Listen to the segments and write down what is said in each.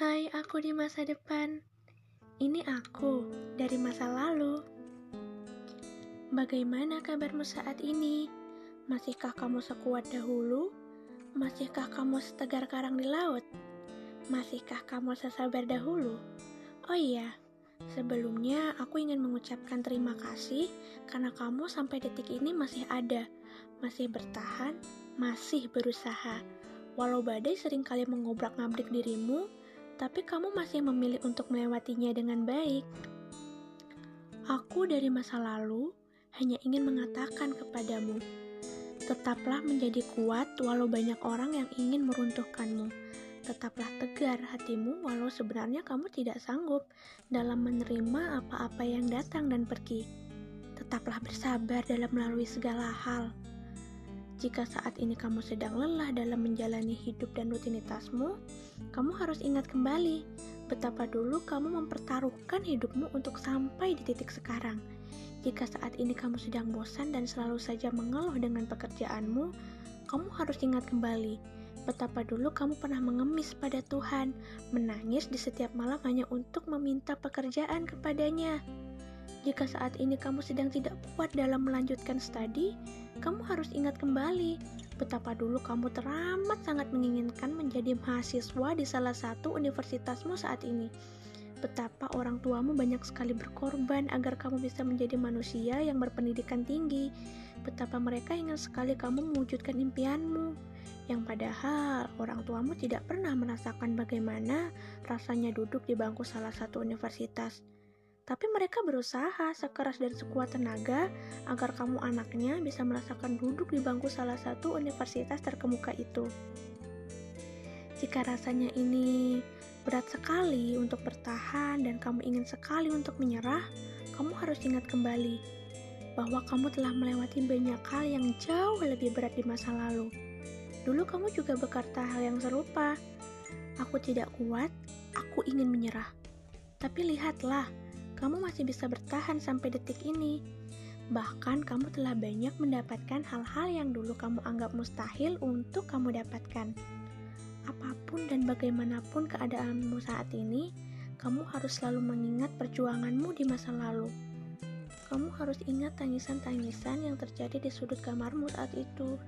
Hai aku di masa depan Ini aku dari masa lalu Bagaimana kabarmu saat ini? Masihkah kamu sekuat dahulu? Masihkah kamu setegar karang di laut? Masihkah kamu sesabar dahulu? Oh iya, sebelumnya aku ingin mengucapkan terima kasih karena kamu sampai detik ini masih ada, masih bertahan, masih berusaha. Walau badai sering kali mengobrak-ngabrik dirimu, tapi kamu masih memilih untuk melewatinya dengan baik. Aku dari masa lalu hanya ingin mengatakan kepadamu, tetaplah menjadi kuat walau banyak orang yang ingin meruntuhkanmu. Tetaplah tegar hatimu walau sebenarnya kamu tidak sanggup dalam menerima apa-apa yang datang dan pergi. Tetaplah bersabar dalam melalui segala hal. Jika saat ini kamu sedang lelah dalam menjalani hidup dan rutinitasmu, kamu harus ingat kembali betapa dulu kamu mempertaruhkan hidupmu untuk sampai di titik sekarang. Jika saat ini kamu sedang bosan dan selalu saja mengeluh dengan pekerjaanmu, kamu harus ingat kembali betapa dulu kamu pernah mengemis pada Tuhan, menangis di setiap malam hanya untuk meminta pekerjaan kepadanya. Jika saat ini kamu sedang tidak kuat dalam melanjutkan studi, kamu harus ingat kembali betapa dulu kamu teramat sangat menginginkan menjadi mahasiswa di salah satu universitasmu saat ini. Betapa orang tuamu banyak sekali berkorban agar kamu bisa menjadi manusia yang berpendidikan tinggi. Betapa mereka ingin sekali kamu mewujudkan impianmu. Yang padahal orang tuamu tidak pernah merasakan bagaimana rasanya duduk di bangku salah satu universitas. Tapi mereka berusaha sekeras dan sekuat tenaga agar kamu anaknya bisa merasakan duduk di bangku salah satu universitas terkemuka itu. Jika rasanya ini berat sekali untuk bertahan dan kamu ingin sekali untuk menyerah, kamu harus ingat kembali bahwa kamu telah melewati banyak hal yang jauh lebih berat di masa lalu. Dulu kamu juga berkata hal yang serupa. Aku tidak kuat, aku ingin menyerah. Tapi lihatlah, kamu masih bisa bertahan sampai detik ini. Bahkan kamu telah banyak mendapatkan hal-hal yang dulu kamu anggap mustahil untuk kamu dapatkan. Apa pun dan bagaimanapun keadaanmu saat ini, kamu harus selalu mengingat perjuanganmu di masa lalu. Kamu harus ingat tangisan-tangisan yang terjadi di sudut kamarmu saat itu.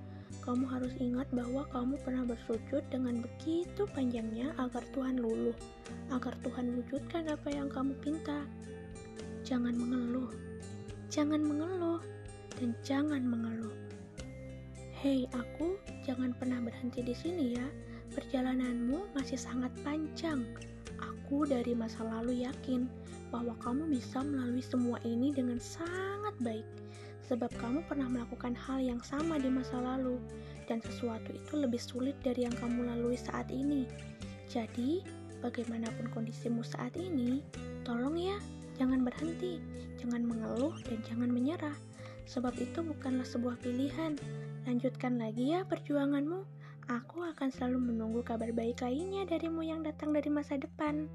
Kamu harus ingat bahwa kamu pernah bersujud dengan begitu panjangnya agar Tuhan luluh, agar Tuhan wujudkan apa yang kamu pinta. Jangan mengeluh, jangan mengeluh, dan jangan mengeluh. Hei, aku jangan pernah berhenti di sini ya. Perjalananmu masih sangat panjang. Aku dari masa lalu yakin bahwa kamu bisa melalui semua ini dengan sangat baik, sebab kamu pernah melakukan hal yang sama di masa lalu, dan sesuatu itu lebih sulit dari yang kamu lalui saat ini. Jadi, bagaimanapun kondisimu saat ini, tolong ya, Jangan berhenti, jangan mengeluh, dan jangan menyerah, sebab itu bukanlah sebuah pilihan. Lanjutkan lagi ya perjuanganmu. Aku akan selalu menunggu kabar baik lainnya darimu yang datang dari masa depan.